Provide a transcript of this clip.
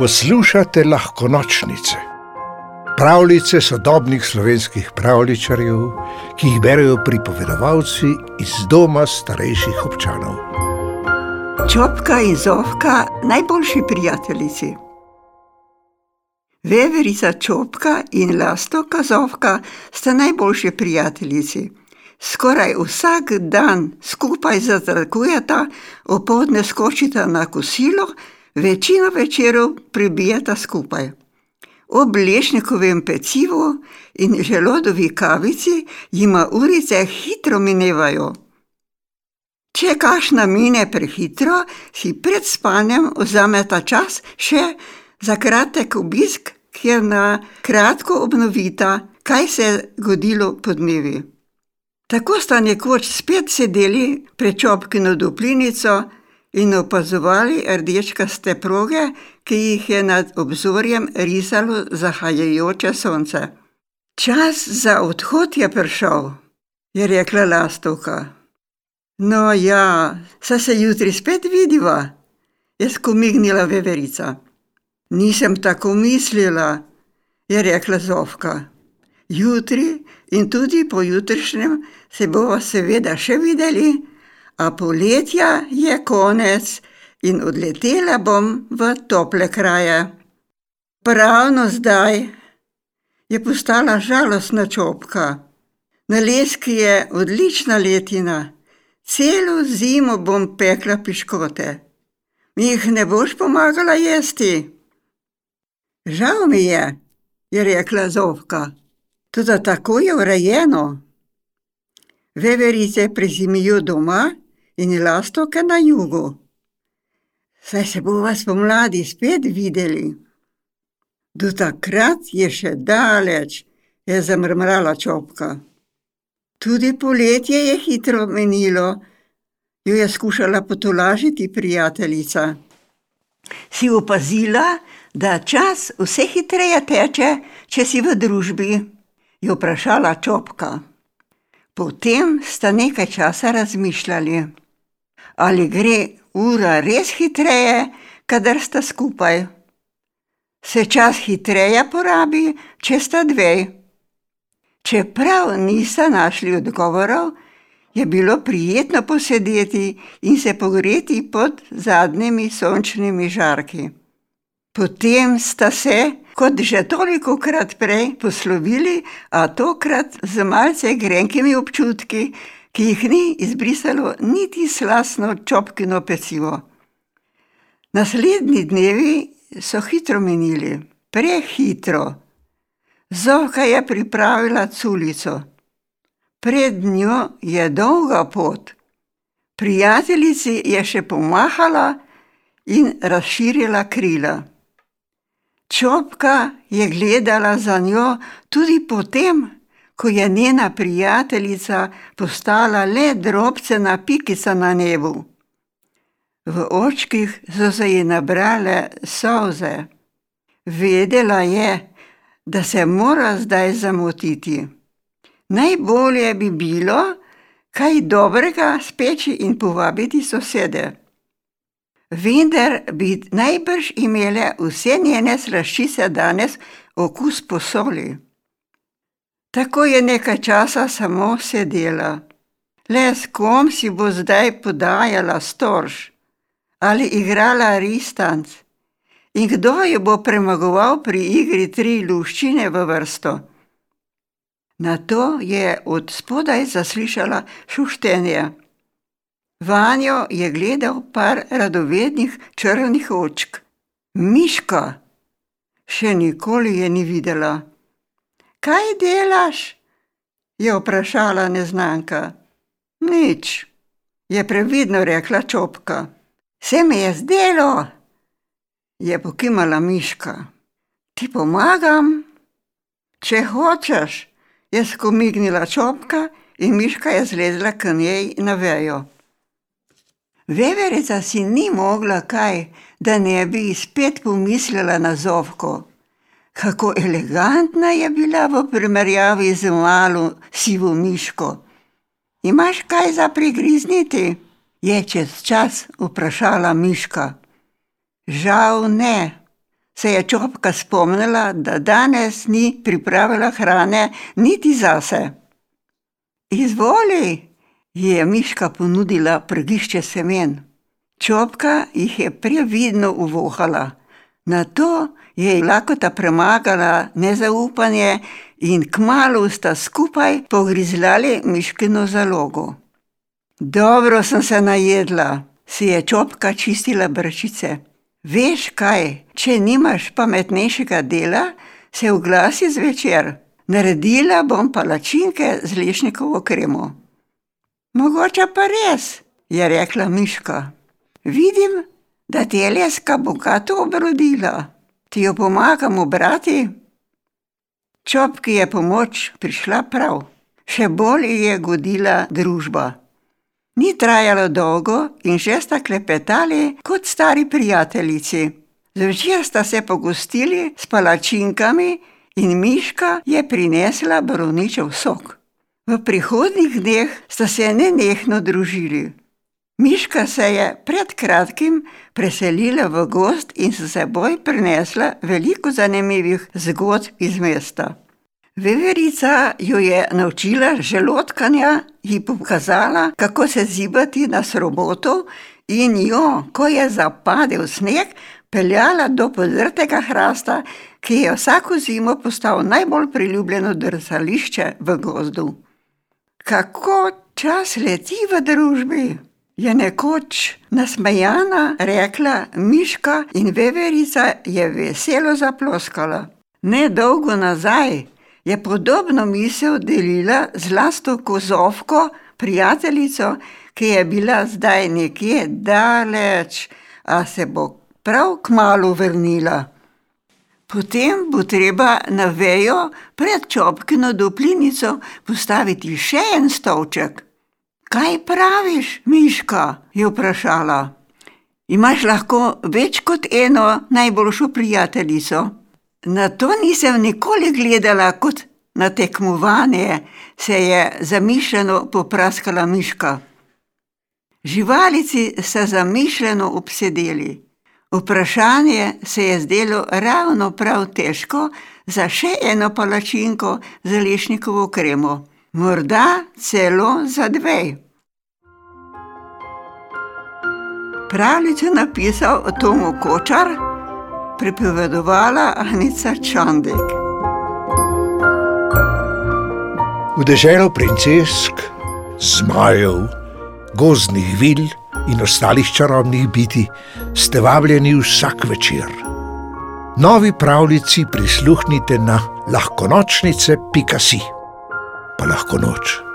Poslušate lahko nočnice, pravljice sodobnih slovenskih pravličarjev, ki jih berijo pripovedovalci iz doma starejših občanov. Čopka in zovka, najboljši prijateljici. Veverica Čopka in Lastovka Zovka sta najboljši prijateljici. Skoraj vsak dan skupaj zazrakujeta, opoldne skočita na kosilo, večino večerov prebijeta skupaj. Ob lešnikovem pecivu in želodovi kavici jima urice hitro minevajo. Če kakšna mine prehitro, si pred spanjem vzameta čas še za kratek obisk, kjer na kratko obnovita, kaj se je zgodilo podnevi. Tako sta nekoč spet sedeli pred Čopkino toplinico in opazovali rdečkaste proge, ki jih je nad obzorjem risalo zahajajoče sonce. Čas za odhod je prišel, je rekla Lastovka. No ja, saj se jutri spet vidiva, je skomignila veverica. Nisem tako mislila, je rekla Zofka. Jutri in tudi pojutrišnjem se bova seveda še videli, a poletja je konec in odletela bom v tople kraje. Pravno zdaj je postala žalostna Čopka. Na Leski je odlična letina, celo zimo bom pekla piškote. Mi jih ne boš pomagala jesti? Žal mi je, je rekla Zofka, toda tako je urejeno. Veverice prezimijo doma in lastovke na jugu. Saj se bova spomladi spet videli. Do takrat je še daleč, je zamrmrala Čopka. Tudi poletje je hitro minilo, jo je skušala potolažiti prijateljica. Si opazila, da čas vse hitreje teče, če si v družbi? Je vprašala Čopka. Potem sta nekaj časa razmišljali. Ali gre ura res hitreje, kadar sta skupaj? Se čas hitreje porabi, če sta dve? Čeprav nista našli odgovorov, je bilo prijetno posedeti in se pogreti pod zadnjimi sončnimi žarki. Potem sta se, kot že tolikokrat prej, poslovili, a tokrat z malce grenkimi občutki, ki jih ni izbrisalo niti slastno Čopkino pecivo. Naslednji dnevi so hitro minili, prehitro. Zofka je pripravila culico. Pred njo je dolga pot. Prijateljici je še pomahala in razširila krila. Čopka je gledala za njo tudi potem, ko je njena prijateljica postala le drobcena pikica na nebu. V očkih so se ji nabrale solze. Vedela je, da se mora zdaj zamotiti. Najbolje bi bilo kaj dobrega speči in povabiti sosede. Vendar bi najbrž imele vse njene slaščice danes okus po soli. Tako je nekaj časa samo sedela. Le s kom si bo zdaj podajala storž ali igrala ristanc in kdo jo bo premagoval pri igri tri luščine v vrsto. Nato je od spodaj zaslišala šuštenje. Vanjo je gledal par radovednih črnih očk. Miška! Še nikoli je ni videla. Kaj delaš? je vprašala neznanka. Nič, je previdno rekla Čopka. Se mi je zdelo, je pokimala Miška. Ti pomagam? Če hočeš, je skomignila Čopka in Miška je zlezla k njej na vejo. Veverica si ni mogla kaj, da ne bi spet pomislila na Zofko. Kako elegantna je bila v primerjavi z malo sivo Miško. Imaš kaj za prigrizniti? je čez čas vprašala Miška. Žal ne, se je čopka spomnila, da danes ni pripravila hrane niti zase. Izvoli, je Miška ponudila prgišče semen. Čopka jih je previdno uvohala, na to je lakota premagala nezaupanje in kmalo sta skupaj pogrizljali miškino zalogo. Dobro sem se najedla, si je čopka čistila brčice. Veš kaj, če nimaš pametnejšega dela, se oglasi zvečer. Naredila bom palačinke z lešnikovo kremo. Mogoče pa res, je rekla Miška. Vidim, da ti je leska bogato obrodila. Ti jo pomagamo, brati? Čopki je pomoč prišla prav, še bolj je godila družba. Ni trajalo dolgo in že sta klepetali kot stari prijateljici. Zvečer sta se pogostili s palačinkami in Miška je prinesla borovničev sok. V prihodnjih dneh sta se nenehno družili. Miška se je pred kratkim preselila v gost in s seboj prinesla veliko zanimivih zgodb iz mesta. Veverica jo je naučila želotkanja, ji pokazala, kako se zibati na sroboto, in jo, ko je zapadel sneg, peljala do podrtega hrasta, ki je vsako zimo postal najbolj priljubljeno drsališče v gozdu. Kako čas leti v družbi? Je nekoč nasmejana rekla Miška in veverica je veselo zaploskala. Nedolgo nazaj je podobno misel delila z Lasto Kozovko, prijateljico, ki je bila zdaj nekje daleč, a se bo prav kmalo vrnila. Potem bo treba na vejo pred čopkino duplinico postaviti še en stolček. Kaj praviš, Miška? je vprašala. Imaš lahko več kot eno najboljšo prijateljico? Na to nisem nikoli gledala kot na tekmovanje, se je zamišljeno popraskala Miška. Živalici so zamišljeno obsedeli. Vprašanje se je zdelo ravno prav težko za še eno palačinko z lešnikovo kremo, morda celo za dve. Pravljico je napisal Tomo Kočar, pripovedovala Anica Čandek. V deželo princesk, zmajev, gozdnih vil in ostalih čarobnih biti ste vabljeni vsak večer. Novi pravljici prisluhnite na lahkonočnice.si, pa lahko noč.